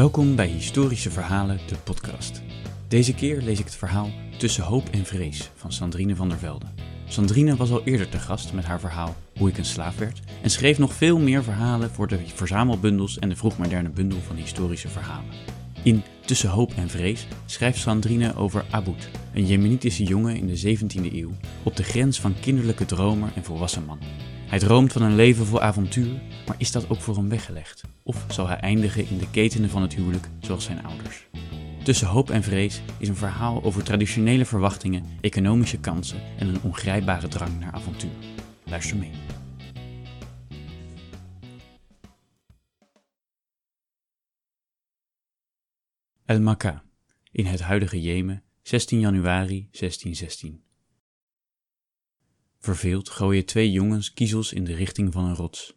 Welkom bij Historische Verhalen, de podcast. Deze keer lees ik het verhaal Tussen Hoop en Vrees van Sandrine van der Velde. Sandrine was al eerder te gast met haar verhaal Hoe ik een slaaf werd en schreef nog veel meer verhalen voor de verzamelbundels en de vroegmoderne bundel van historische verhalen. In Tussen Hoop en Vrees schrijft Sandrine over Aboud, een Jemenitische jongen in de 17e eeuw, op de grens van kinderlijke dromer en volwassen man. Hij droomt van een leven vol avontuur, maar is dat ook voor hem weggelegd? Of zal hij eindigen in de ketenen van het huwelijk zoals zijn ouders? Tussen hoop en vrees is een verhaal over traditionele verwachtingen, economische kansen en een ongrijpbare drang naar avontuur. Luister mee. El Makka, in het huidige Jemen, 16 januari 1616. Verveeld gooien twee jongens kiezels in de richting van een rots.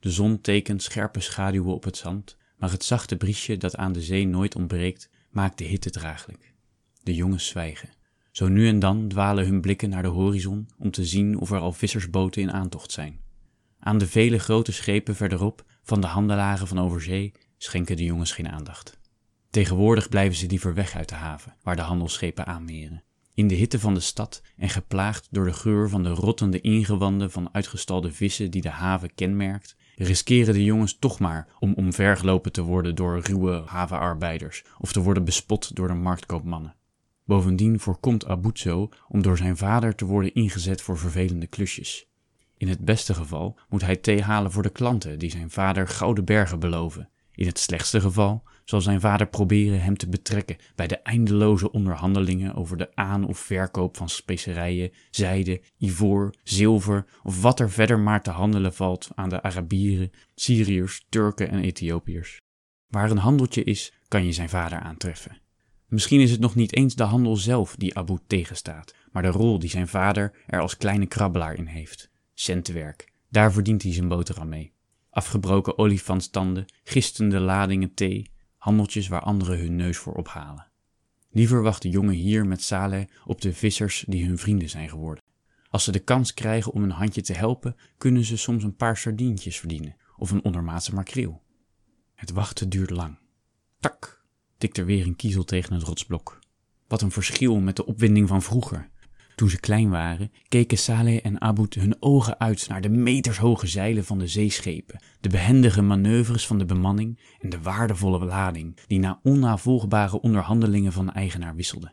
De zon tekent scherpe schaduwen op het zand, maar het zachte briesje dat aan de zee nooit ontbreekt, maakt de hitte draaglijk. De jongens zwijgen. Zo nu en dan dwalen hun blikken naar de horizon om te zien of er al vissersboten in aantocht zijn. Aan de vele grote schepen verderop van de handelaren van overzee schenken de jongens geen aandacht. Tegenwoordig blijven ze liever weg uit de haven, waar de handelsschepen aanmeren. In de hitte van de stad en geplaagd door de geur van de rottende ingewanden van uitgestalde vissen die de haven kenmerkt, riskeren de jongens toch maar om omvergelopen te worden door ruwe havenarbeiders of te worden bespot door de marktkoopmannen. Bovendien voorkomt Abuzo om door zijn vader te worden ingezet voor vervelende klusjes. In het beste geval moet hij thee halen voor de klanten die zijn vader gouden bergen beloven. In het slechtste geval zal zijn vader proberen hem te betrekken bij de eindeloze onderhandelingen over de aan- of verkoop van specerijen, zijde, ivoor, zilver of wat er verder maar te handelen valt aan de Arabieren, Syriërs, Turken en Ethiopiërs. Waar een handeltje is, kan je zijn vader aantreffen. Misschien is het nog niet eens de handel zelf die Abu tegenstaat, maar de rol die zijn vader er als kleine krabbelaar in heeft. Centenwerk, daar verdient hij zijn boterham mee. Afgebroken olifantstanden, gistende ladingen thee, handeltjes waar anderen hun neus voor ophalen. Liever wacht de jongen hier met Saleh op de vissers die hun vrienden zijn geworden. Als ze de kans krijgen om een handje te helpen, kunnen ze soms een paar sardientjes verdienen of een ondermaatse makreel. Het wachten duurt lang. Tak, tikt er weer een kiezel tegen het rotsblok. Wat een verschil met de opwinding van vroeger, toen ze klein waren, keken Saleh en Aboud hun ogen uit naar de metershoge zeilen van de zeeschepen, de behendige manoeuvres van de bemanning en de waardevolle lading die na onnavolgbare onderhandelingen van de eigenaar wisselde.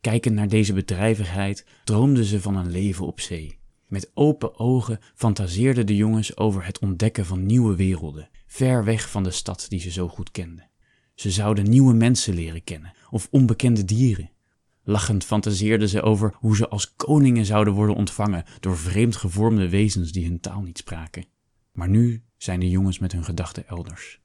Kijkend naar deze bedrijvigheid droomden ze van een leven op zee. Met open ogen fantaseerden de jongens over het ontdekken van nieuwe werelden, ver weg van de stad die ze zo goed kenden. Ze zouden nieuwe mensen leren kennen of onbekende dieren. Lachend fantaseerden ze over hoe ze als koningen zouden worden ontvangen door vreemd gevormde wezens die hun taal niet spraken. Maar nu zijn de jongens met hun gedachten elders.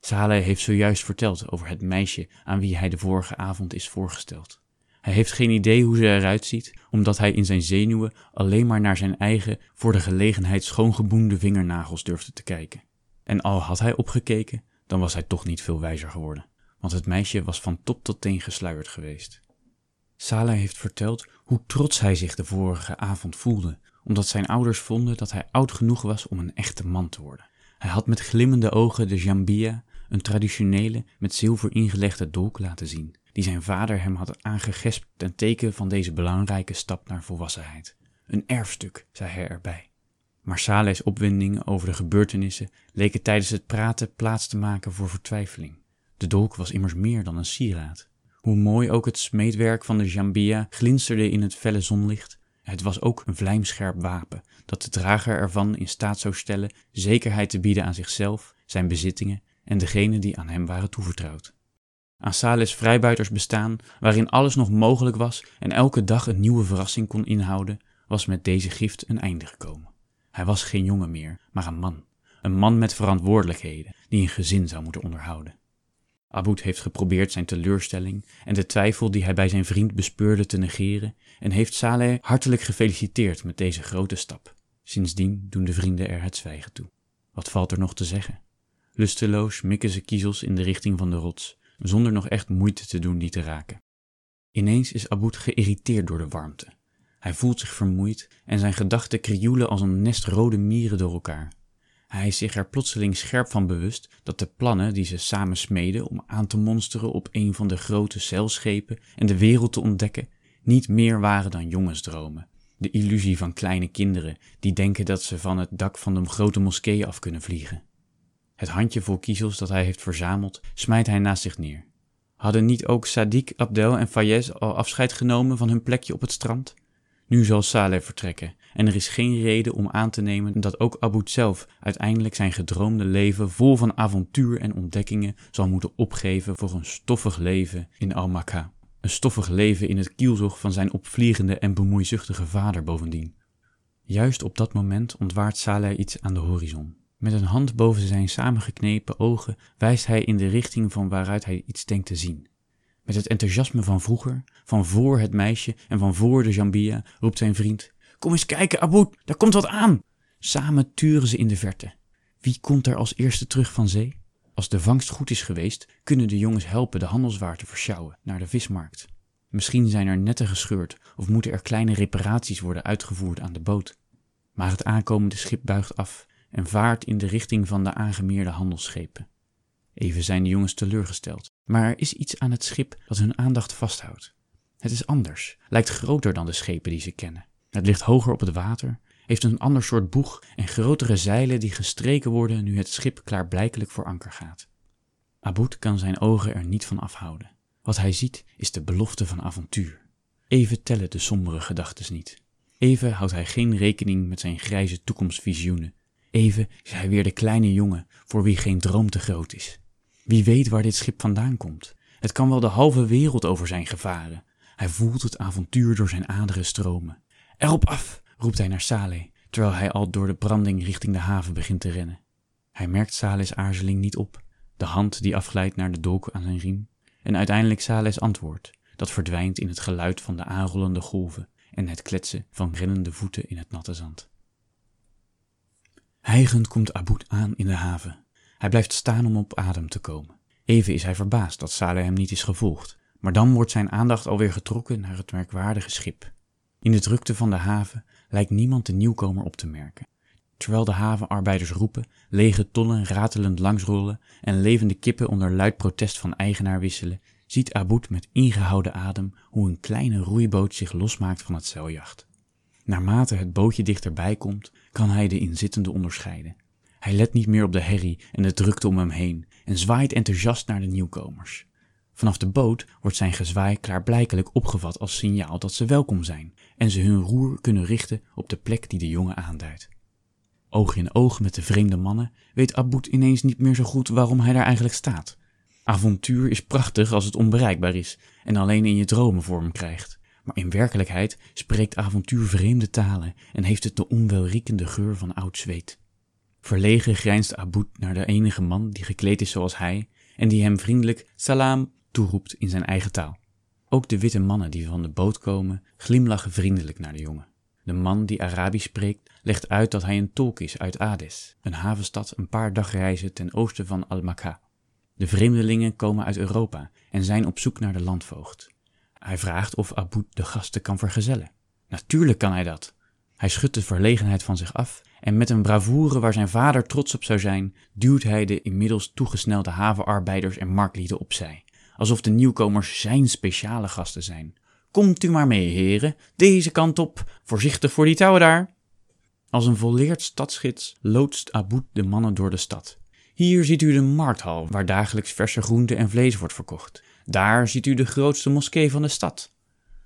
Saleh heeft zojuist verteld over het meisje aan wie hij de vorige avond is voorgesteld. Hij heeft geen idee hoe ze eruit ziet, omdat hij in zijn zenuwen alleen maar naar zijn eigen voor de gelegenheid schoongeboende vingernagels durfde te kijken. En al had hij opgekeken, dan was hij toch niet veel wijzer geworden, want het meisje was van top tot teen gesluierd geweest. Saleh heeft verteld hoe trots hij zich de vorige avond voelde, omdat zijn ouders vonden dat hij oud genoeg was om een echte man te worden. Hij had met glimmende ogen de jambia, een traditionele met zilver ingelegde dolk laten zien, die zijn vader hem had aangegespt ten teken van deze belangrijke stap naar volwassenheid. Een erfstuk, zei hij erbij. Maar Saleh's opwindingen over de gebeurtenissen leken tijdens het praten plaats te maken voor vertwijfeling. De dolk was immers meer dan een sieraad. Hoe mooi ook het smeedwerk van de jambia glinsterde in het felle zonlicht, het was ook een vlijmscherp wapen dat de drager ervan in staat zou stellen zekerheid te bieden aan zichzelf, zijn bezittingen en degenen die aan hem waren toevertrouwd. Aan Saleh's vrijbuitersbestaan, waarin alles nog mogelijk was en elke dag een nieuwe verrassing kon inhouden, was met deze gift een einde gekomen. Hij was geen jongen meer, maar een man. Een man met verantwoordelijkheden, die een gezin zou moeten onderhouden. Aboud heeft geprobeerd zijn teleurstelling en de twijfel die hij bij zijn vriend bespeurde te negeren en heeft Saleh hartelijk gefeliciteerd met deze grote stap. Sindsdien doen de vrienden er het zwijgen toe. Wat valt er nog te zeggen? Lusteloos mikken ze kiezels in de richting van de rots, zonder nog echt moeite te doen die te raken. Ineens is Aboud geïrriteerd door de warmte. Hij voelt zich vermoeid en zijn gedachten krioelen als een nest rode mieren door elkaar. Hij is zich er plotseling scherp van bewust dat de plannen die ze samen smeden om aan te monsteren op een van de grote zeilschepen en de wereld te ontdekken, niet meer waren dan jongensdromen. De illusie van kleine kinderen die denken dat ze van het dak van de grote moskee af kunnen vliegen. Het handjevol kiezels dat hij heeft verzameld, smijt hij naast zich neer. Hadden niet ook Sadiq, Abdel en Fayez al afscheid genomen van hun plekje op het strand? Nu zal Saleh vertrekken en er is geen reden om aan te nemen dat ook Aboud zelf uiteindelijk zijn gedroomde leven vol van avontuur en ontdekkingen zal moeten opgeven voor een stoffig leven in Al-Makka. Een stoffig leven in het kielzog van zijn opvliegende en bemoeizuchtige vader bovendien. Juist op dat moment ontwaart Saleh iets aan de horizon. Met een hand boven zijn samengeknepen ogen wijst hij in de richting van waaruit hij iets denkt te zien. Met het enthousiasme van vroeger, van voor het meisje en van voor de Jambia, roept zijn vriend: Kom eens kijken, Aboud, daar komt wat aan! Samen turen ze in de verte. Wie komt er als eerste terug van zee? Als de vangst goed is geweest, kunnen de jongens helpen de handelswaar te versjouwen naar de vismarkt. Misschien zijn er netten gescheurd of moeten er kleine reparaties worden uitgevoerd aan de boot. Maar het aankomende schip buigt af en vaart in de richting van de aangemeerde handelsschepen. Even zijn de jongens teleurgesteld, maar er is iets aan het schip dat hun aandacht vasthoudt. Het is anders, lijkt groter dan de schepen die ze kennen. Het ligt hoger op het water, heeft een ander soort boeg en grotere zeilen die gestreken worden nu het schip klaarblijkelijk voor anker gaat. Aboud kan zijn ogen er niet van afhouden. Wat hij ziet is de belofte van avontuur. Even tellen de sombere gedachtes niet. Even houdt hij geen rekening met zijn grijze toekomstvisioenen. Even is hij weer de kleine jongen voor wie geen droom te groot is. Wie weet waar dit schip vandaan komt. Het kan wel de halve wereld over zijn gevaren. Hij voelt het avontuur door zijn aderen stromen. Erop af, roept hij naar Saleh, terwijl hij al door de branding richting de haven begint te rennen. Hij merkt Saleh's aarzeling niet op, de hand die afglijdt naar de dolk aan zijn riem, en uiteindelijk Saleh's antwoord, dat verdwijnt in het geluid van de aanrollende golven en het kletsen van rennende voeten in het natte zand. Hijgend komt Aboud aan in de haven. Hij blijft staan om op adem te komen. Even is hij verbaasd dat Saleh hem niet is gevolgd, maar dan wordt zijn aandacht alweer getrokken naar het merkwaardige schip. In de drukte van de haven lijkt niemand de nieuwkomer op te merken. Terwijl de havenarbeiders roepen, lege tonnen ratelend langsrollen en levende kippen onder luid protest van eigenaar wisselen, ziet Aboud met ingehouden adem hoe een kleine roeiboot zich losmaakt van het zeiljacht. Naarmate het bootje dichterbij komt, kan hij de inzittenden onderscheiden. Hij let niet meer op de herrie en de drukte om hem heen en zwaait enthousiast naar de nieuwkomers. Vanaf de boot wordt zijn gezwaai klaarblijkelijk opgevat als signaal dat ze welkom zijn en ze hun roer kunnen richten op de plek die de jongen aanduidt. Oog in oog met de vreemde mannen weet Aboud ineens niet meer zo goed waarom hij daar eigenlijk staat. Avontuur is prachtig als het onbereikbaar is en alleen in je dromen vorm krijgt. Maar in werkelijkheid spreekt avontuur vreemde talen en heeft het de onwelriekende geur van oud zweet. Verlegen grijnst Aboud naar de enige man die gekleed is zoals hij en die hem vriendelijk salam toeroept in zijn eigen taal. Ook de witte mannen die van de boot komen glimlachen vriendelijk naar de jongen. De man die Arabisch spreekt legt uit dat hij een tolk is uit Ades, een havenstad een paar dagreizen ten oosten van Al-Makka. De vreemdelingen komen uit Europa en zijn op zoek naar de landvoogd. Hij vraagt of Aboud de gasten kan vergezellen. Natuurlijk kan hij dat. Hij schudt de verlegenheid van zich af en met een bravoure waar zijn vader trots op zou zijn, duwt hij de inmiddels toegesnelde havenarbeiders en marktlieden opzij, alsof de nieuwkomers zijn speciale gasten zijn. Komt u maar mee, heren, deze kant op, voorzichtig voor die touwen daar. Als een volleerd stadsgids loodst Aboud de mannen door de stad. Hier ziet u de markthal, waar dagelijks verse groente en vlees wordt verkocht. Daar ziet u de grootste moskee van de stad.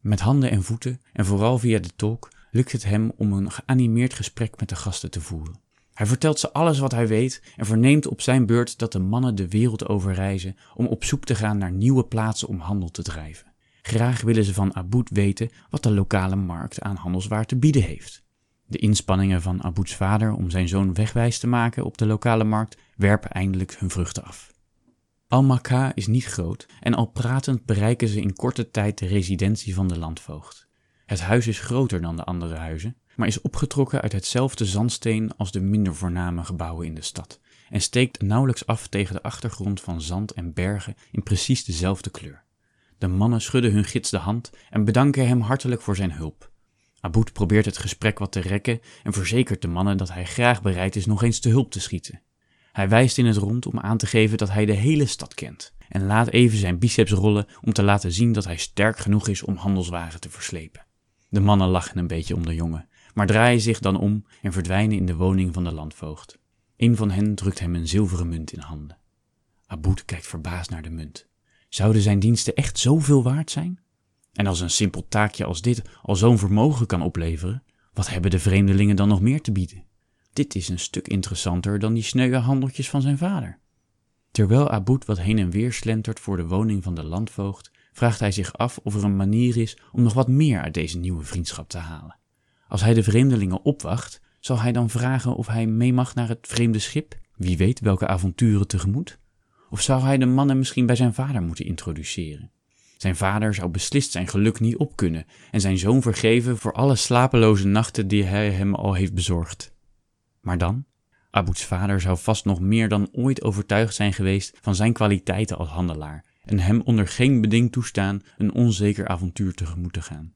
Met handen en voeten, en vooral via de tolk, lukt het hem om een geanimeerd gesprek met de gasten te voeren. Hij vertelt ze alles wat hij weet en verneemt op zijn beurt dat de mannen de wereld overreizen om op zoek te gaan naar nieuwe plaatsen om handel te drijven. Graag willen ze van Aboud weten wat de lokale markt aan handelswaar te bieden heeft. De inspanningen van Abouds vader om zijn zoon wegwijs te maken op de lokale markt werpen eindelijk hun vruchten af. Al-Makka is niet groot en al pratend bereiken ze in korte tijd de residentie van de landvoogd. Het huis is groter dan de andere huizen, maar is opgetrokken uit hetzelfde zandsteen als de minder voorname gebouwen in de stad en steekt nauwelijks af tegen de achtergrond van zand en bergen in precies dezelfde kleur. De mannen schudden hun gids de hand en bedanken hem hartelijk voor zijn hulp. Aboud probeert het gesprek wat te rekken en verzekert de mannen dat hij graag bereid is nog eens te hulp te schieten. Hij wijst in het rond om aan te geven dat hij de hele stad kent en laat even zijn biceps rollen om te laten zien dat hij sterk genoeg is om handelswagen te verslepen. De mannen lachen een beetje om de jongen, maar draaien zich dan om en verdwijnen in de woning van de landvoogd. Een van hen drukt hem een zilveren munt in handen. Aboud kijkt verbaasd naar de munt. Zouden zijn diensten echt zoveel waard zijn? En als een simpel taakje als dit al zo'n vermogen kan opleveren, wat hebben de vreemdelingen dan nog meer te bieden? Dit is een stuk interessanter dan die sneuwe handeltjes van zijn vader. Terwijl Aboud wat heen en weer slentert voor de woning van de landvoogd, vraagt hij zich af of er een manier is om nog wat meer uit deze nieuwe vriendschap te halen. Als hij de vreemdelingen opwacht, zal hij dan vragen of hij mee mag naar het vreemde schip? Wie weet welke avonturen tegemoet? Of zou hij de mannen misschien bij zijn vader moeten introduceren? Zijn vader zou beslist zijn geluk niet opkunnen en zijn zoon vergeven voor alle slapeloze nachten die hij hem al heeft bezorgd. Maar dan? Abouds vader zou vast nog meer dan ooit overtuigd zijn geweest van zijn kwaliteiten als handelaar en hem onder geen beding toestaan een onzeker avontuur tegemoet te gaan.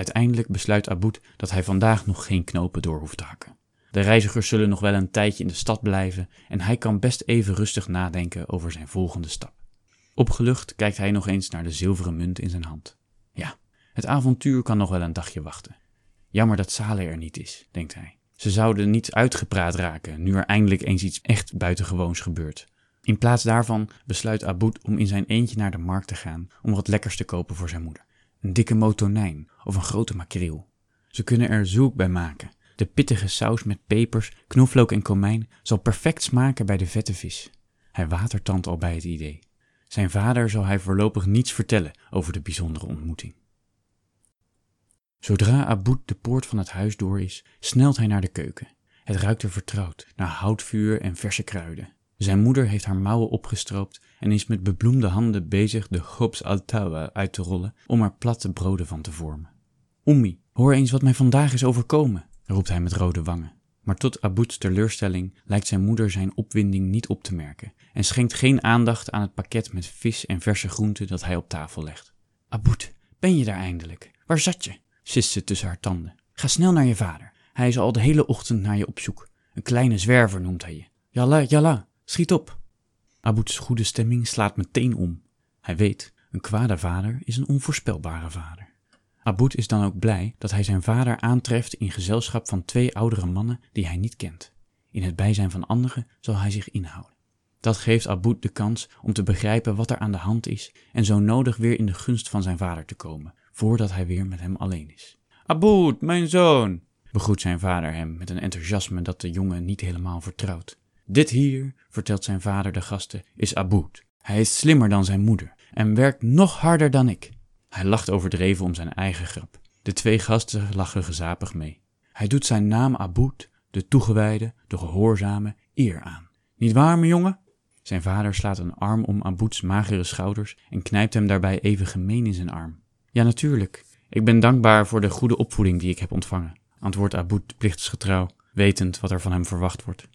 Uiteindelijk besluit Aboud dat hij vandaag nog geen knopen door hoeft te hakken. De reizigers zullen nog wel een tijdje in de stad blijven en hij kan best even rustig nadenken over zijn volgende stap. Opgelucht kijkt hij nog eens naar de zilveren munt in zijn hand. Ja, het avontuur kan nog wel een dagje wachten. Jammer dat Saleh er niet is, denkt hij. Ze zouden niet uitgepraat raken nu er eindelijk eens iets echt buitengewoons gebeurt. In plaats daarvan besluit Aboud om in zijn eentje naar de markt te gaan om wat lekkers te kopen voor zijn moeder. Een dikke motonijn of een grote makreel. Ze kunnen er zoek bij maken. De pittige saus met pepers, knoflook en komijn zal perfect smaken bij de vette vis. Hij watertandt al bij het idee. Zijn vader zal hij voorlopig niets vertellen over de bijzondere ontmoeting. Zodra Aboud de poort van het huis door is, snelt hij naar de keuken. Het ruikt er vertrouwd, naar houtvuur en verse kruiden. Zijn moeder heeft haar mouwen opgestroopt en is met bebloemde handen bezig de khobs al-tawa uit te rollen om er platte broden van te vormen. Oemi, hoor eens wat mij vandaag is overkomen, roept hij met rode wangen. Maar tot Abouds teleurstelling lijkt zijn moeder zijn opwinding niet op te merken en schenkt geen aandacht aan het pakket met vis en verse groenten dat hij op tafel legt. Aboud, ben je daar eindelijk? Waar zat je? sist ze tussen haar tanden. Ga snel naar je vader. Hij is al de hele ochtend naar je op zoek. Een kleine zwerver noemt hij je. Jalla, jalla, schiet op. Abouds goede stemming slaat meteen om. Hij weet, een kwade vader is een onvoorspelbare vader. Aboud is dan ook blij dat hij zijn vader aantreft in gezelschap van twee oudere mannen die hij niet kent. In het bijzijn van anderen zal hij zich inhouden. Dat geeft Aboud de kans om te begrijpen wat er aan de hand is en zo nodig weer in de gunst van zijn vader te komen, voordat hij weer met hem alleen is. Aboud, mijn zoon, begroet zijn vader hem met een enthousiasme dat de jongen niet helemaal vertrouwt. Dit hier, vertelt zijn vader de gasten, is Aboud. Hij is slimmer dan zijn moeder en werkt nog harder dan ik. Hij lacht overdreven om zijn eigen grap. De twee gasten lachen gezapig mee. Hij doet zijn naam Aboud, de toegewijde, de gehoorzame, eer aan. Niet waar, mijn jongen? Zijn vader slaat een arm om Abouds magere schouders en knijpt hem daarbij even gemeen in zijn arm. Ja, natuurlijk. Ik ben dankbaar voor de goede opvoeding die ik heb ontvangen, antwoordt Aboud plichtsgetrouw, wetend wat er van hem verwacht wordt.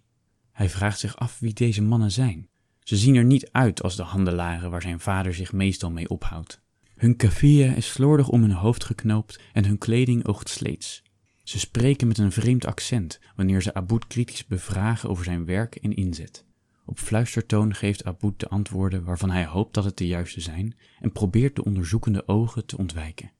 Hij vraagt zich af wie deze mannen zijn. Ze zien er niet uit als de handelaren waar zijn vader zich meestal mee ophoudt. Hun kafia is slordig om hun hoofd geknoopt en hun kleding oogt sleets. Ze spreken met een vreemd accent wanneer ze Aboud kritisch bevragen over zijn werk en inzet. Op fluistertoon geeft Aboud de antwoorden waarvan hij hoopt dat het de juiste zijn en probeert de onderzoekende ogen te ontwijken.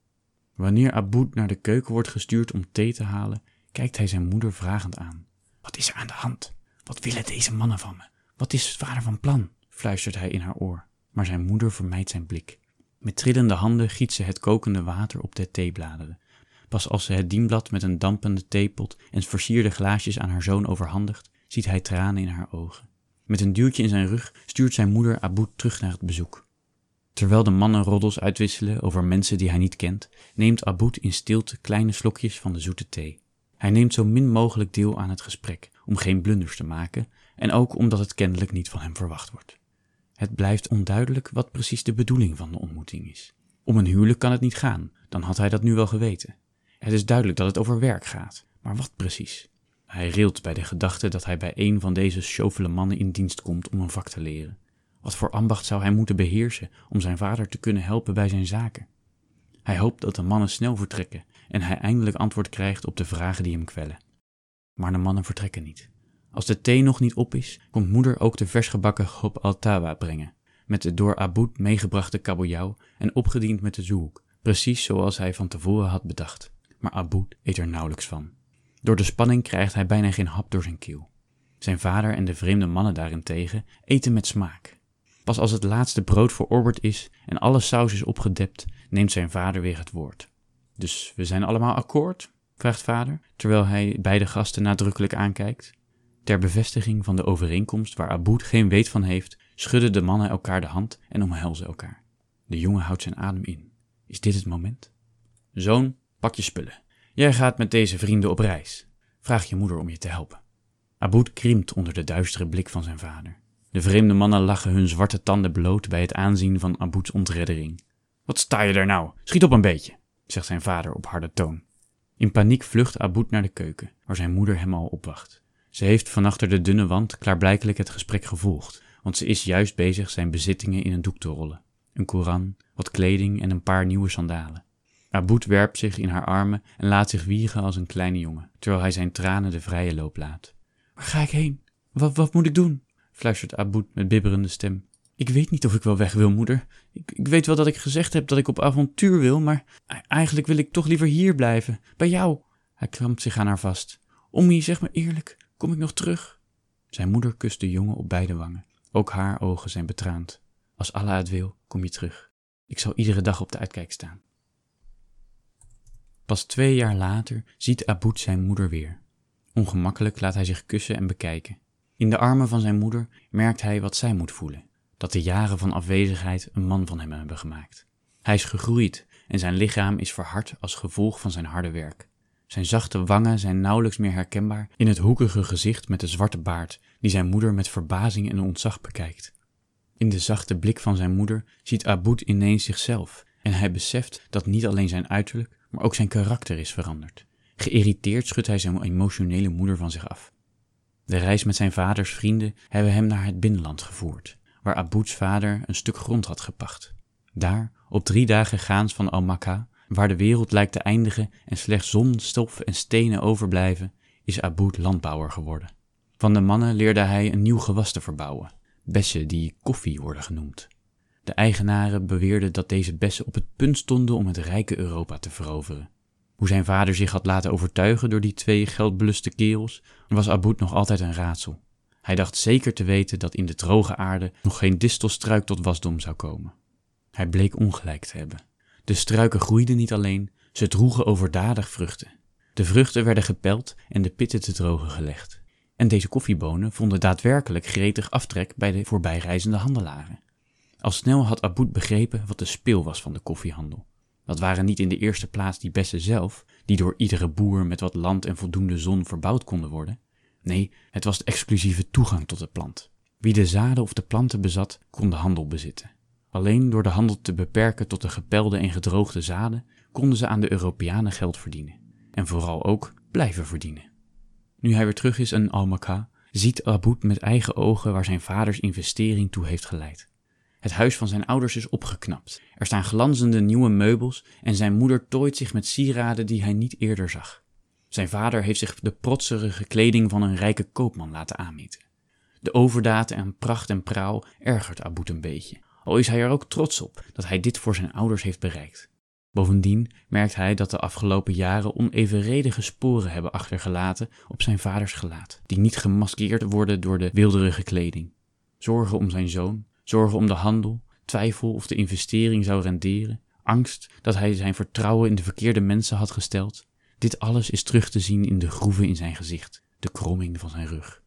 Wanneer Aboud naar de keuken wordt gestuurd om thee te halen, kijkt hij zijn moeder vragend aan. Wat is er aan de hand? Wat willen deze mannen van me? Wat is vader van plan? fluistert hij in haar oor, maar zijn moeder vermijdt zijn blik. Met trillende handen giet ze het kokende water op de theebladeren. Pas als ze het dienblad met een dampende theepot en versierde glaasjes aan haar zoon overhandigt, ziet hij tranen in haar ogen. Met een duwtje in zijn rug stuurt zijn moeder Aboud terug naar het bezoek. Terwijl de mannen roddels uitwisselen over mensen die hij niet kent, neemt Aboud in stilte kleine slokjes van de zoete thee. Hij neemt zo min mogelijk deel aan het gesprek, om geen blunders te maken en ook omdat het kennelijk niet van hem verwacht wordt. Het blijft onduidelijk wat precies de bedoeling van de ontmoeting is. Om een huwelijk kan het niet gaan, dan had hij dat nu wel geweten. Het is duidelijk dat het over werk gaat, maar wat precies? Hij rilt bij de gedachte dat hij bij een van deze sjovele mannen in dienst komt om een vak te leren. Wat voor ambacht zou hij moeten beheersen om zijn vader te kunnen helpen bij zijn zaken? Hij hoopt dat de mannen snel vertrekken en hij eindelijk antwoord krijgt op de vragen die hem kwellen. Maar de mannen vertrekken niet. Als de thee nog niet op is, komt moeder ook de versgebakken hop al-tawa brengen, met de door Aboud meegebrachte kabeljauw en opgediend met de zoek, precies zoals hij van tevoren had bedacht. Maar Aboud eet er nauwelijks van. Door de spanning krijgt hij bijna geen hap door zijn keel. Zijn vader en de vreemde mannen daarentegen eten met smaak. Pas als het laatste brood verorberd is en alle saus is opgedept, neemt zijn vader weer het woord. Dus we zijn allemaal akkoord? Vraagt vader, terwijl hij beide gasten nadrukkelijk aankijkt. Ter bevestiging van de overeenkomst waar Aboud geen weet van heeft, schudden de mannen elkaar de hand en omhelzen elkaar. De jongen houdt zijn adem in. Is dit het moment? Zoon, pak je spullen. Jij gaat met deze vrienden op reis. Vraag je moeder om je te helpen. Aboud krimpt onder de duistere blik van zijn vader. De vreemde mannen lachen hun zwarte tanden bloot bij het aanzien van Abouds ontreddering. Wat sta je daar nou? Schiet op een beetje, zegt zijn vader op harde toon. In paniek vlucht Aboud naar de keuken, waar zijn moeder hem al opwacht. Ze heeft van achter de dunne wand klaarblijkelijk het gesprek gevolgd, want ze is juist bezig zijn bezittingen in een doek te rollen. Een koran, wat kleding en een paar nieuwe sandalen. Aboud werpt zich in haar armen en laat zich wiegen als een kleine jongen, terwijl hij zijn tranen de vrije loop laat. Waar ga ik heen? Wat, wat moet ik doen? fluistert Aboud met bibberende stem. Ik weet niet of ik wel weg wil, moeder. Ik, ik weet wel dat ik gezegd heb dat ik op avontuur wil, maar eigenlijk wil ik toch liever hier blijven, bij jou. Hij krampt zich aan haar vast. Ommie, zeg me eerlijk, kom ik nog terug? Zijn moeder kust de jongen op beide wangen. Ook haar ogen zijn betraand. Als Allah het wil, kom je terug. Ik zal iedere dag op de uitkijk staan. Pas twee jaar later ziet Aboud zijn moeder weer. Ongemakkelijk laat hij zich kussen en bekijken. In de armen van zijn moeder merkt hij wat zij moet voelen: dat de jaren van afwezigheid een man van hem hebben gemaakt. Hij is gegroeid en zijn lichaam is verhard als gevolg van zijn harde werk. Zijn zachte wangen zijn nauwelijks meer herkenbaar in het hoekige gezicht met de zwarte baard, die zijn moeder met verbazing en ontzag bekijkt. In de zachte blik van zijn moeder ziet Aboud ineens zichzelf en hij beseft dat niet alleen zijn uiterlijk, maar ook zijn karakter is veranderd. Geïrriteerd schudt hij zijn emotionele moeder van zich af. De reis met zijn vaders vrienden hebben hem naar het binnenland gevoerd, waar Abouds vader een stuk grond had gepacht. Daar, op drie dagen gaans van Al-Makka, waar de wereld lijkt te eindigen en slechts zon, stof en stenen overblijven, is Aboud landbouwer geworden. Van de mannen leerde hij een nieuw gewas te verbouwen, bessen die koffie worden genoemd. De eigenaren beweerden dat deze bessen op het punt stonden om het rijke Europa te veroveren. Hoe zijn vader zich had laten overtuigen door die twee geldbeluste kerels, was Aboud nog altijd een raadsel. Hij dacht zeker te weten dat in de droge aarde nog geen distelstruik tot wasdom zou komen. Hij bleek ongelijk te hebben. De struiken groeiden niet alleen, ze droegen overdadig vruchten. De vruchten werden gepeld en de pitten te drogen gelegd. En deze koffiebonen vonden daadwerkelijk gretig aftrek bij de voorbijreizende handelaren. Al snel had Aboud begrepen wat de speel was van de koffiehandel. Dat waren niet in de eerste plaats die bessen zelf, die door iedere boer met wat land en voldoende zon verbouwd konden worden. Nee, het was de exclusieve toegang tot de plant. Wie de zaden of de planten bezat, kon de handel bezitten. Alleen door de handel te beperken tot de gepelde en gedroogde zaden, konden ze aan de Europeanen geld verdienen. En vooral ook blijven verdienen. Nu hij weer terug is in Almaka, ziet Aboud met eigen ogen waar zijn vaders investering toe heeft geleid. Het huis van zijn ouders is opgeknapt. Er staan glanzende nieuwe meubels en zijn moeder tooit zich met sieraden die hij niet eerder zag. Zijn vader heeft zich de protserige kleding van een rijke koopman laten aanmeten. De overdaad en pracht en praal ergert Aboud een beetje, al is hij er ook trots op dat hij dit voor zijn ouders heeft bereikt. Bovendien merkt hij dat de afgelopen jaren onevenredige sporen hebben achtergelaten op zijn vaders gelaat, die niet gemaskeerd worden door de wilderige kleding. Zorgen om zijn zoon, zorgen om de handel, twijfel of de investering zou renderen, angst dat hij zijn vertrouwen in de verkeerde mensen had gesteld. Dit alles is terug te zien in de groeven in zijn gezicht, de kromming van zijn rug.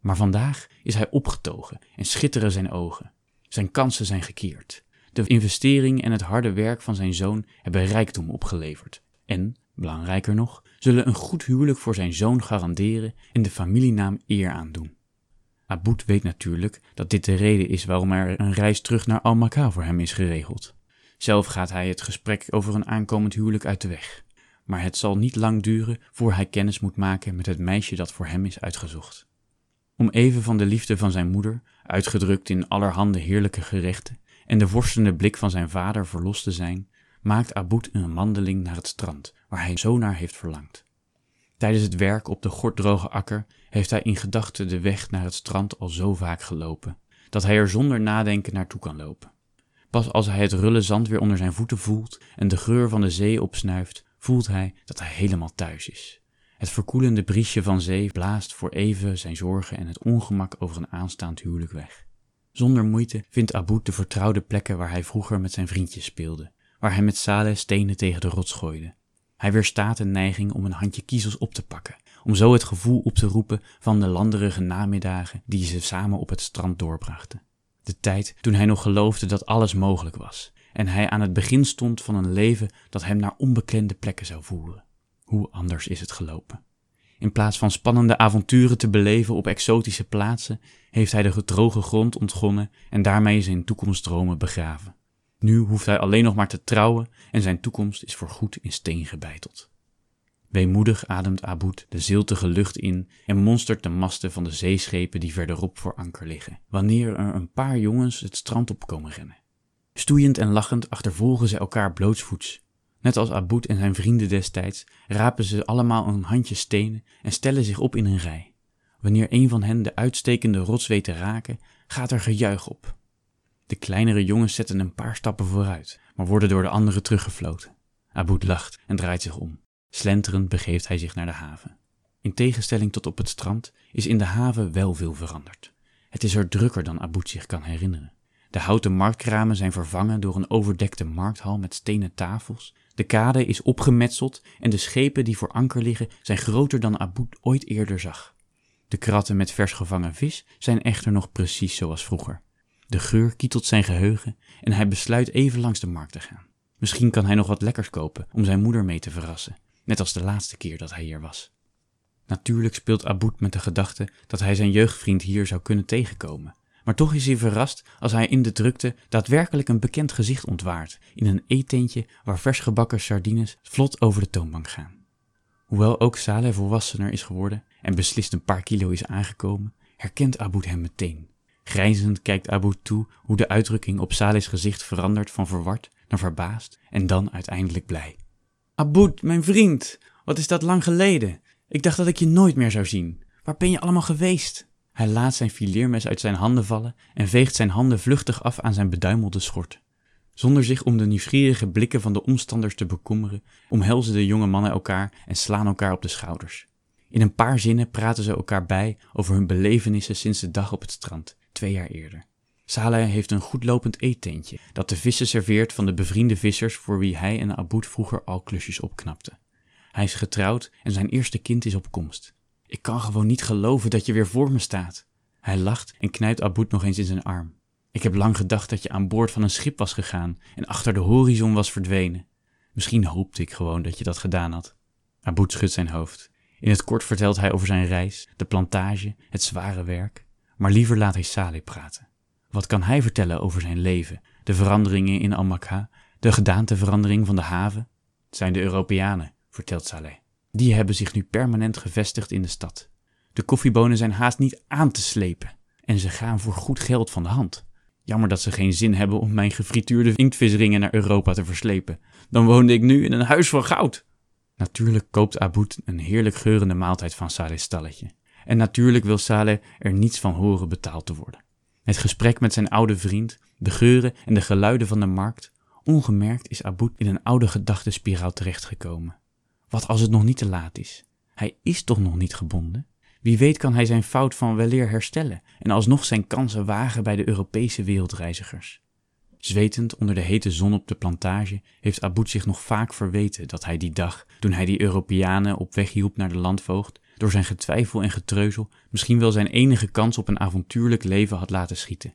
Maar vandaag is hij opgetogen en schitteren zijn ogen. Zijn kansen zijn gekeerd. De investering en het harde werk van zijn zoon hebben rijkdom opgeleverd. En, belangrijker nog, zullen een goed huwelijk voor zijn zoon garanderen en de familienaam eer aandoen. Aboud weet natuurlijk dat dit de reden is waarom er een reis terug naar Al-Makka voor hem is geregeld. Zelf gaat hij het gesprek over een aankomend huwelijk uit de weg. Maar het zal niet lang duren voor hij kennis moet maken met het meisje dat voor hem is uitgezocht. Om even van de liefde van zijn moeder, uitgedrukt in allerhande heerlijke gerechten, en de worstende blik van zijn vader verlost te zijn, maakt Aboud een wandeling naar het strand, waar hij zo naar heeft verlangd. Tijdens het werk op de gorddroge akker heeft hij in gedachten de weg naar het strand al zo vaak gelopen, dat hij er zonder nadenken naartoe kan lopen. Pas als hij het rulle zand weer onder zijn voeten voelt en de geur van de zee opsnuift, voelt hij dat hij helemaal thuis is. Het verkoelende briesje van zee blaast voor even zijn zorgen en het ongemak over een aanstaand huwelijk weg. Zonder moeite vindt Aboud de vertrouwde plekken waar hij vroeger met zijn vriendjes speelde, waar hij met Saleh stenen tegen de rots gooide. Hij weerstaat een neiging om een handje kiezels op te pakken, om zo het gevoel op te roepen van de landerige namiddagen die ze samen op het strand doorbrachten. De tijd toen hij nog geloofde dat alles mogelijk was en hij aan het begin stond van een leven dat hem naar onbekende plekken zou voeren. Hoe anders is het gelopen? In plaats van spannende avonturen te beleven op exotische plaatsen, heeft hij de gedroge grond ontgonnen en daarmee zijn toekomstdromen begraven. Nu hoeft hij alleen nog maar te trouwen en zijn toekomst is voorgoed in steen gebeiteld. Weemoedig ademt Aboud de ziltige lucht in en monstert de masten van de zeeschepen die verderop voor anker liggen, wanneer er een paar jongens het strand op komen rennen. Stoeiend en lachend achtervolgen ze elkaar blootsvoets. Net als Aboud en zijn vrienden destijds rapen ze allemaal een handje stenen en stellen zich op in een rij. Wanneer een van hen de uitstekende rots weet te raken, gaat er gejuich op. De kleinere jongens zetten een paar stappen vooruit, maar worden door de anderen teruggefloten. Aboud lacht en draait zich om. Slenterend begeeft hij zich naar de haven. In tegenstelling tot op het strand is in de haven wel veel veranderd. Het is er drukker dan Aboud zich kan herinneren. De houten marktkramen zijn vervangen door een overdekte markthal met stenen tafels. De kade is opgemetseld en de schepen die voor anker liggen zijn groter dan Aboud ooit eerder zag. De kratten met vers gevangen vis zijn echter nog precies zoals vroeger. De geur kietelt zijn geheugen en hij besluit even langs de markt te gaan. Misschien kan hij nog wat lekkers kopen om zijn moeder mee te verrassen, net als de laatste keer dat hij hier was. Natuurlijk speelt Aboud met de gedachte dat hij zijn jeugdvriend hier zou kunnen tegenkomen. Maar toch is hij verrast als hij in de drukte daadwerkelijk een bekend gezicht ontwaart in een eetentje waar vers gebakken sardines vlot over de toonbank gaan. Hoewel ook Saleh volwassener is geworden en beslist een paar kilo is aangekomen, herkent Aboud hem meteen. Grijnzend kijkt Aboud toe hoe de uitdrukking op Saleh's gezicht verandert van verward naar verbaasd en dan uiteindelijk blij. Aboud, mijn vriend, wat is dat lang geleden? Ik dacht dat ik je nooit meer zou zien. Waar ben je allemaal geweest? Hij laat zijn fileermes uit zijn handen vallen en veegt zijn handen vluchtig af aan zijn beduimelde schort. Zonder zich om de nieuwsgierige blikken van de omstanders te bekommeren, omhelzen de jonge mannen elkaar en slaan elkaar op de schouders. In een paar zinnen praten ze elkaar bij over hun belevenissen sinds de dag op het strand, twee jaar eerder. Saleh heeft een goedlopend eettentje dat de vissen serveert van de bevriende vissers voor wie hij en Aboud vroeger al klusjes opknapten. Hij is getrouwd en zijn eerste kind is op komst. Ik kan gewoon niet geloven dat je weer voor me staat. Hij lacht en knijpt Aboud nog eens in zijn arm. Ik heb lang gedacht dat je aan boord van een schip was gegaan en achter de horizon was verdwenen. Misschien hoopte ik gewoon dat je dat gedaan had. Aboud schudt zijn hoofd. In het kort vertelt hij over zijn reis, de plantage, het zware werk. Maar liever laat hij Saleh praten. Wat kan hij vertellen over zijn leven, de veranderingen in Al-Makha, de gedaanteverandering van de haven? Het zijn de Europeanen, vertelt Saleh. Die hebben zich nu permanent gevestigd in de stad. De koffiebonen zijn haast niet aan te slepen en ze gaan voor goed geld van de hand. Jammer dat ze geen zin hebben om mijn gefrituurde inktvisringen naar Europa te verslepen. Dan woonde ik nu in een huis van goud. Natuurlijk koopt Aboud een heerlijk geurende maaltijd van Saleh's stalletje. En natuurlijk wil Saleh er niets van horen betaald te worden. Het gesprek met zijn oude vriend, de geuren en de geluiden van de markt, ongemerkt is Aboud in een oude gedachtenspiraal terechtgekomen. Wat als het nog niet te laat is? Hij is toch nog niet gebonden? Wie weet kan hij zijn fout van weleer herstellen en alsnog zijn kansen wagen bij de Europese wereldreizigers. Zwetend onder de hete zon op de plantage heeft Aboud zich nog vaak verweten dat hij die dag, toen hij die Europeanen op weg hielp naar de landvoogd, door zijn getwijfel en getreuzel misschien wel zijn enige kans op een avontuurlijk leven had laten schieten.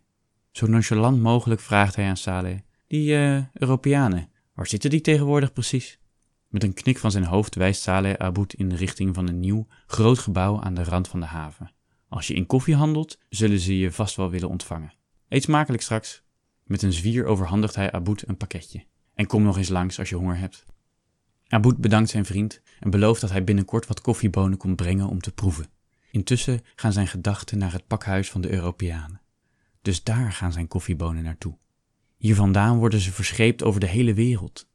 Zo nonchalant mogelijk vraagt hij aan Saleh: Die eh, Europeanen, waar zitten die tegenwoordig precies? Met een knik van zijn hoofd wijst Saleh Aboud in de richting van een nieuw, groot gebouw aan de rand van de haven. Als je in koffie handelt, zullen ze je vast wel willen ontvangen. Eet smakelijk straks. Met een zwier overhandigt hij Aboud een pakketje. En kom nog eens langs als je honger hebt. Aboud bedankt zijn vriend en belooft dat hij binnenkort wat koffiebonen komt brengen om te proeven. Intussen gaan zijn gedachten naar het pakhuis van de Europeanen. Dus daar gaan zijn koffiebonen naartoe. Hier vandaan worden ze verscheept over de hele wereld.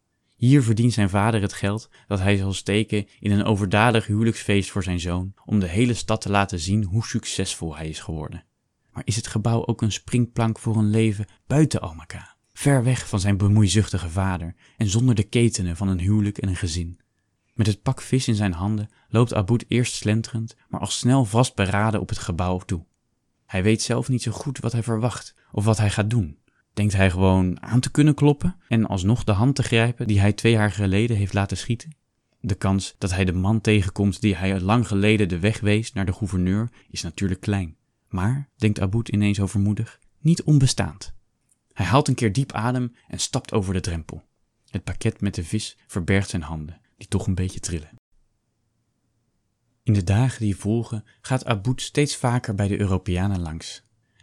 Hier verdient zijn vader het geld dat hij zal steken in een overdadig huwelijksfeest voor zijn zoon, om de hele stad te laten zien hoe succesvol hij is geworden. Maar is het gebouw ook een springplank voor een leven buiten Almaka, ver weg van zijn bemoeizuchtige vader en zonder de ketenen van een huwelijk en een gezin? Met het pak vis in zijn handen loopt Aboud eerst slenterend, maar al snel vastberaden op het gebouw toe. Hij weet zelf niet zo goed wat hij verwacht of wat hij gaat doen. Denkt hij gewoon aan te kunnen kloppen en alsnog de hand te grijpen die hij twee jaar geleden heeft laten schieten? De kans dat hij de man tegenkomt die hij lang geleden de weg wees naar de gouverneur is natuurlijk klein. Maar, denkt Aboud ineens overmoedig, niet onbestaand. Hij haalt een keer diep adem en stapt over de drempel. Het pakket met de vis verbergt zijn handen, die toch een beetje trillen. In de dagen die volgen gaat Aboud steeds vaker bij de Europeanen langs.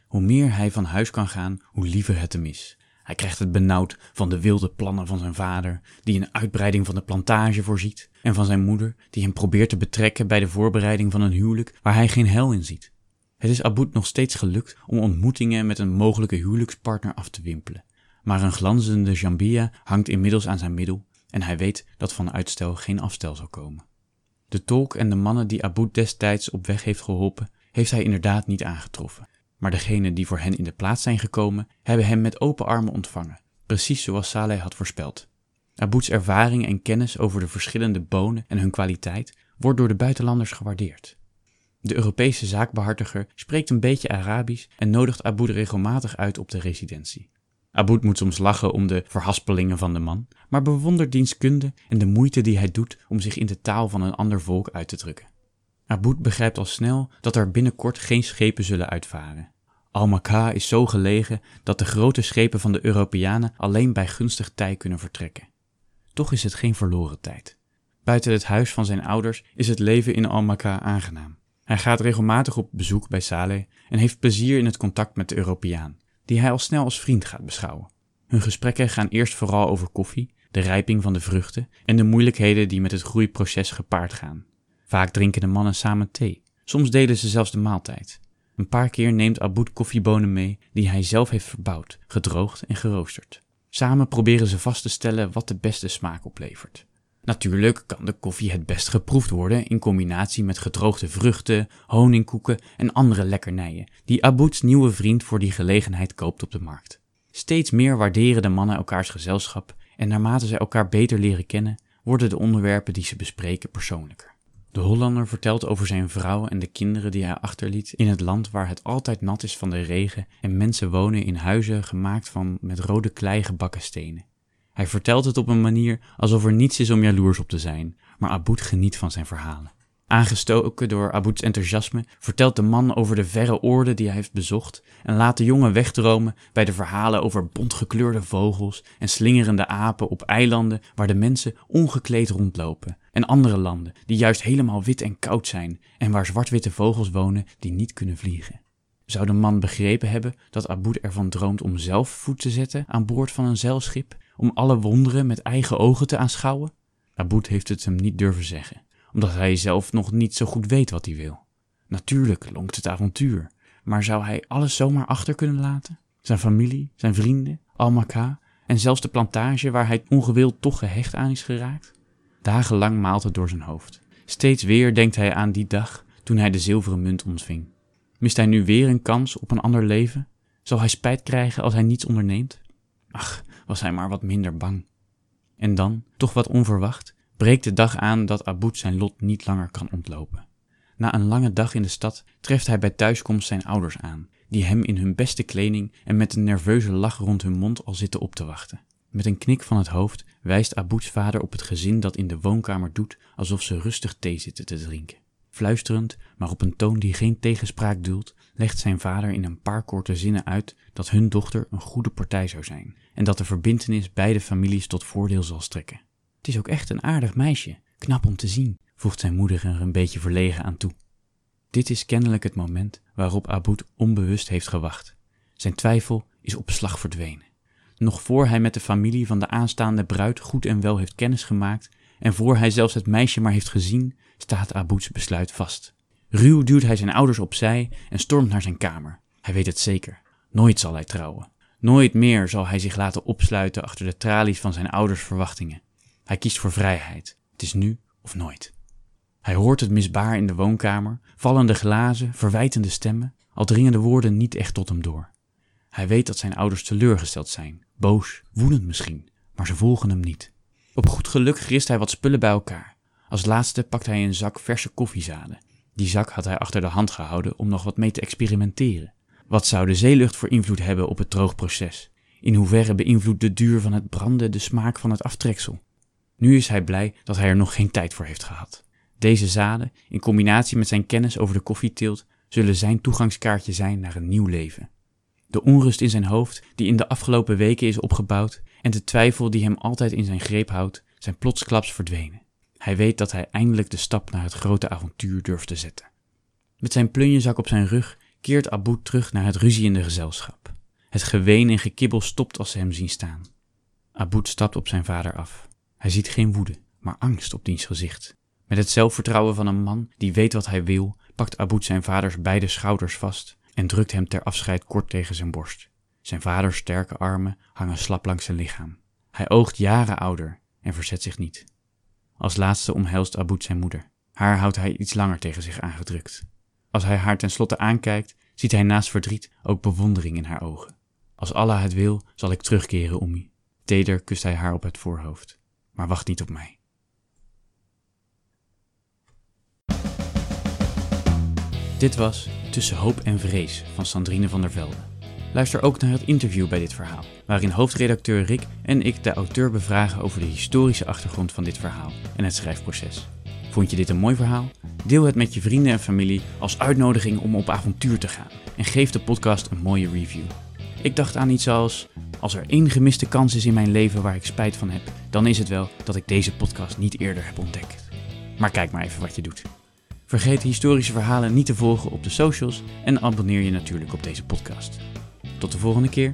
Hoe meer hij van huis kan gaan, hoe liever het hem is. Hij krijgt het benauwd van de wilde plannen van zijn vader, die een uitbreiding van de plantage voorziet, en van zijn moeder, die hem probeert te betrekken bij de voorbereiding van een huwelijk waar hij geen hel in ziet. Het is Aboud nog steeds gelukt om ontmoetingen met een mogelijke huwelijkspartner af te wimpelen. Maar een glanzende jambia hangt inmiddels aan zijn middel en hij weet dat van uitstel geen afstel zal komen. De tolk en de mannen die Aboud destijds op weg heeft geholpen, heeft hij inderdaad niet aangetroffen. Maar degenen die voor hen in de plaats zijn gekomen, hebben hem met open armen ontvangen, precies zoals Saleh had voorspeld. Abouds ervaring en kennis over de verschillende bonen en hun kwaliteit wordt door de buitenlanders gewaardeerd. De Europese zaakbehartiger spreekt een beetje Arabisch en nodigt Aboud regelmatig uit op de residentie. Aboud moet soms lachen om de verhaspelingen van de man, maar bewondert diens kunde en de moeite die hij doet om zich in de taal van een ander volk uit te drukken. Aboud begrijpt al snel dat er binnenkort geen schepen zullen uitvaren. Al-Makka is zo gelegen dat de grote schepen van de Europeanen alleen bij gunstig tij kunnen vertrekken. Toch is het geen verloren tijd. Buiten het huis van zijn ouders is het leven in Al-Makka aangenaam. Hij gaat regelmatig op bezoek bij Saleh en heeft plezier in het contact met de Europeaan, die hij al snel als vriend gaat beschouwen. Hun gesprekken gaan eerst vooral over koffie, de rijping van de vruchten en de moeilijkheden die met het groeiproces gepaard gaan. Vaak drinken de mannen samen thee, soms delen ze zelfs de maaltijd. Een paar keer neemt Aboud koffiebonen mee die hij zelf heeft verbouwd, gedroogd en geroosterd. Samen proberen ze vast te stellen wat de beste smaak oplevert. Natuurlijk kan de koffie het best geproefd worden in combinatie met gedroogde vruchten, honingkoeken en andere lekkernijen die Abouds nieuwe vriend voor die gelegenheid koopt op de markt. Steeds meer waarderen de mannen elkaars gezelschap en naarmate ze elkaar beter leren kennen, worden de onderwerpen die ze bespreken persoonlijker. De Hollander vertelt over zijn vrouw en de kinderen die hij achterliet in het land waar het altijd nat is van de regen en mensen wonen in huizen gemaakt van met rode klei gebakken stenen. Hij vertelt het op een manier alsof er niets is om jaloers op te zijn, maar Aboud geniet van zijn verhalen. Aangestoken door Abouds enthousiasme vertelt de man over de verre oorden die hij heeft bezocht en laat de jongen wegdromen bij de verhalen over bontgekleurde vogels en slingerende apen op eilanden waar de mensen ongekleed rondlopen en andere landen die juist helemaal wit en koud zijn en waar zwart-witte vogels wonen die niet kunnen vliegen. Zou de man begrepen hebben dat Aboud ervan droomt om zelf voet te zetten aan boord van een zeilschip, om alle wonderen met eigen ogen te aanschouwen? Aboud heeft het hem niet durven zeggen omdat hij zelf nog niet zo goed weet wat hij wil. Natuurlijk lonkt het avontuur, maar zou hij alles zomaar achter kunnen laten? Zijn familie, zijn vrienden, Almaka en zelfs de plantage waar hij ongewild toch gehecht aan is geraakt? Dagenlang maalt het door zijn hoofd. Steeds weer denkt hij aan die dag toen hij de zilveren munt ontving. Mist hij nu weer een kans op een ander leven? Zal hij spijt krijgen als hij niets onderneemt? Ach, was hij maar wat minder bang. En dan, toch wat onverwacht, breekt de dag aan dat Aboud zijn lot niet langer kan ontlopen. Na een lange dag in de stad treft hij bij thuiskomst zijn ouders aan, die hem in hun beste kleding en met een nerveuze lach rond hun mond al zitten op te wachten. Met een knik van het hoofd wijst Aboets vader op het gezin dat in de woonkamer doet alsof ze rustig thee zitten te drinken. Fluisterend, maar op een toon die geen tegenspraak duldt, legt zijn vader in een paar korte zinnen uit dat hun dochter een goede partij zou zijn en dat de verbintenis beide families tot voordeel zal strekken. Het is ook echt een aardig meisje, knap om te zien, voegt zijn moeder er een beetje verlegen aan toe. Dit is kennelijk het moment waarop Aboud onbewust heeft gewacht. Zijn twijfel is op slag verdwenen. Nog voor hij met de familie van de aanstaande bruid goed en wel heeft kennis gemaakt en voor hij zelfs het meisje maar heeft gezien, staat Abouds besluit vast. Ruw duwt hij zijn ouders opzij en stormt naar zijn kamer. Hij weet het zeker. Nooit zal hij trouwen. Nooit meer zal hij zich laten opsluiten achter de tralies van zijn ouders' verwachtingen. Hij kiest voor vrijheid. Het is nu of nooit. Hij hoort het misbaar in de woonkamer, vallende glazen, verwijtende stemmen, al dringen de woorden niet echt tot hem door. Hij weet dat zijn ouders teleurgesteld zijn, boos, woedend misschien, maar ze volgen hem niet. Op goed geluk grist hij wat spullen bij elkaar. Als laatste pakt hij een zak verse koffiezaden. Die zak had hij achter de hand gehouden om nog wat mee te experimenteren. Wat zou de zeelucht voor invloed hebben op het droogproces? In hoeverre beïnvloedt de duur van het branden de smaak van het aftreksel? Nu is hij blij dat hij er nog geen tijd voor heeft gehad. Deze zaden, in combinatie met zijn kennis over de koffieteelt, zullen zijn toegangskaartje zijn naar een nieuw leven. De onrust in zijn hoofd, die in de afgelopen weken is opgebouwd, en de twijfel die hem altijd in zijn greep houdt, zijn plotsklaps verdwenen. Hij weet dat hij eindelijk de stap naar het grote avontuur durft te zetten. Met zijn plunjezak op zijn rug keert Aboud terug naar het ruziende gezelschap. Het geween en gekibbel stopt als ze hem zien staan. Aboud stapt op zijn vader af. Hij ziet geen woede, maar angst op diens gezicht. Met het zelfvertrouwen van een man die weet wat hij wil, pakt Aboud zijn vaders beide schouders vast en drukt hem ter afscheid kort tegen zijn borst. Zijn vaders sterke armen hangen slap langs zijn lichaam. Hij oogt jaren ouder en verzet zich niet. Als laatste omhelst Aboud zijn moeder. Haar houdt hij iets langer tegen zich aangedrukt. Als hij haar tenslotte aankijkt, ziet hij naast verdriet ook bewondering in haar ogen. Als Allah het wil, zal ik terugkeren, Oemi. Teder kust hij haar op het voorhoofd. Maar wacht niet op mij. Dit was Tussen Hoop en Vrees van Sandrine van der Velde. Luister ook naar het interview bij dit verhaal, waarin hoofdredacteur Rick en ik de auteur bevragen over de historische achtergrond van dit verhaal en het schrijfproces. Vond je dit een mooi verhaal? Deel het met je vrienden en familie als uitnodiging om op avontuur te gaan en geef de podcast een mooie review. Ik dacht aan iets als: als er één gemiste kans is in mijn leven waar ik spijt van heb, dan is het wel dat ik deze podcast niet eerder heb ontdekt. Maar kijk maar even wat je doet. Vergeet historische verhalen niet te volgen op de socials en abonneer je natuurlijk op deze podcast. Tot de volgende keer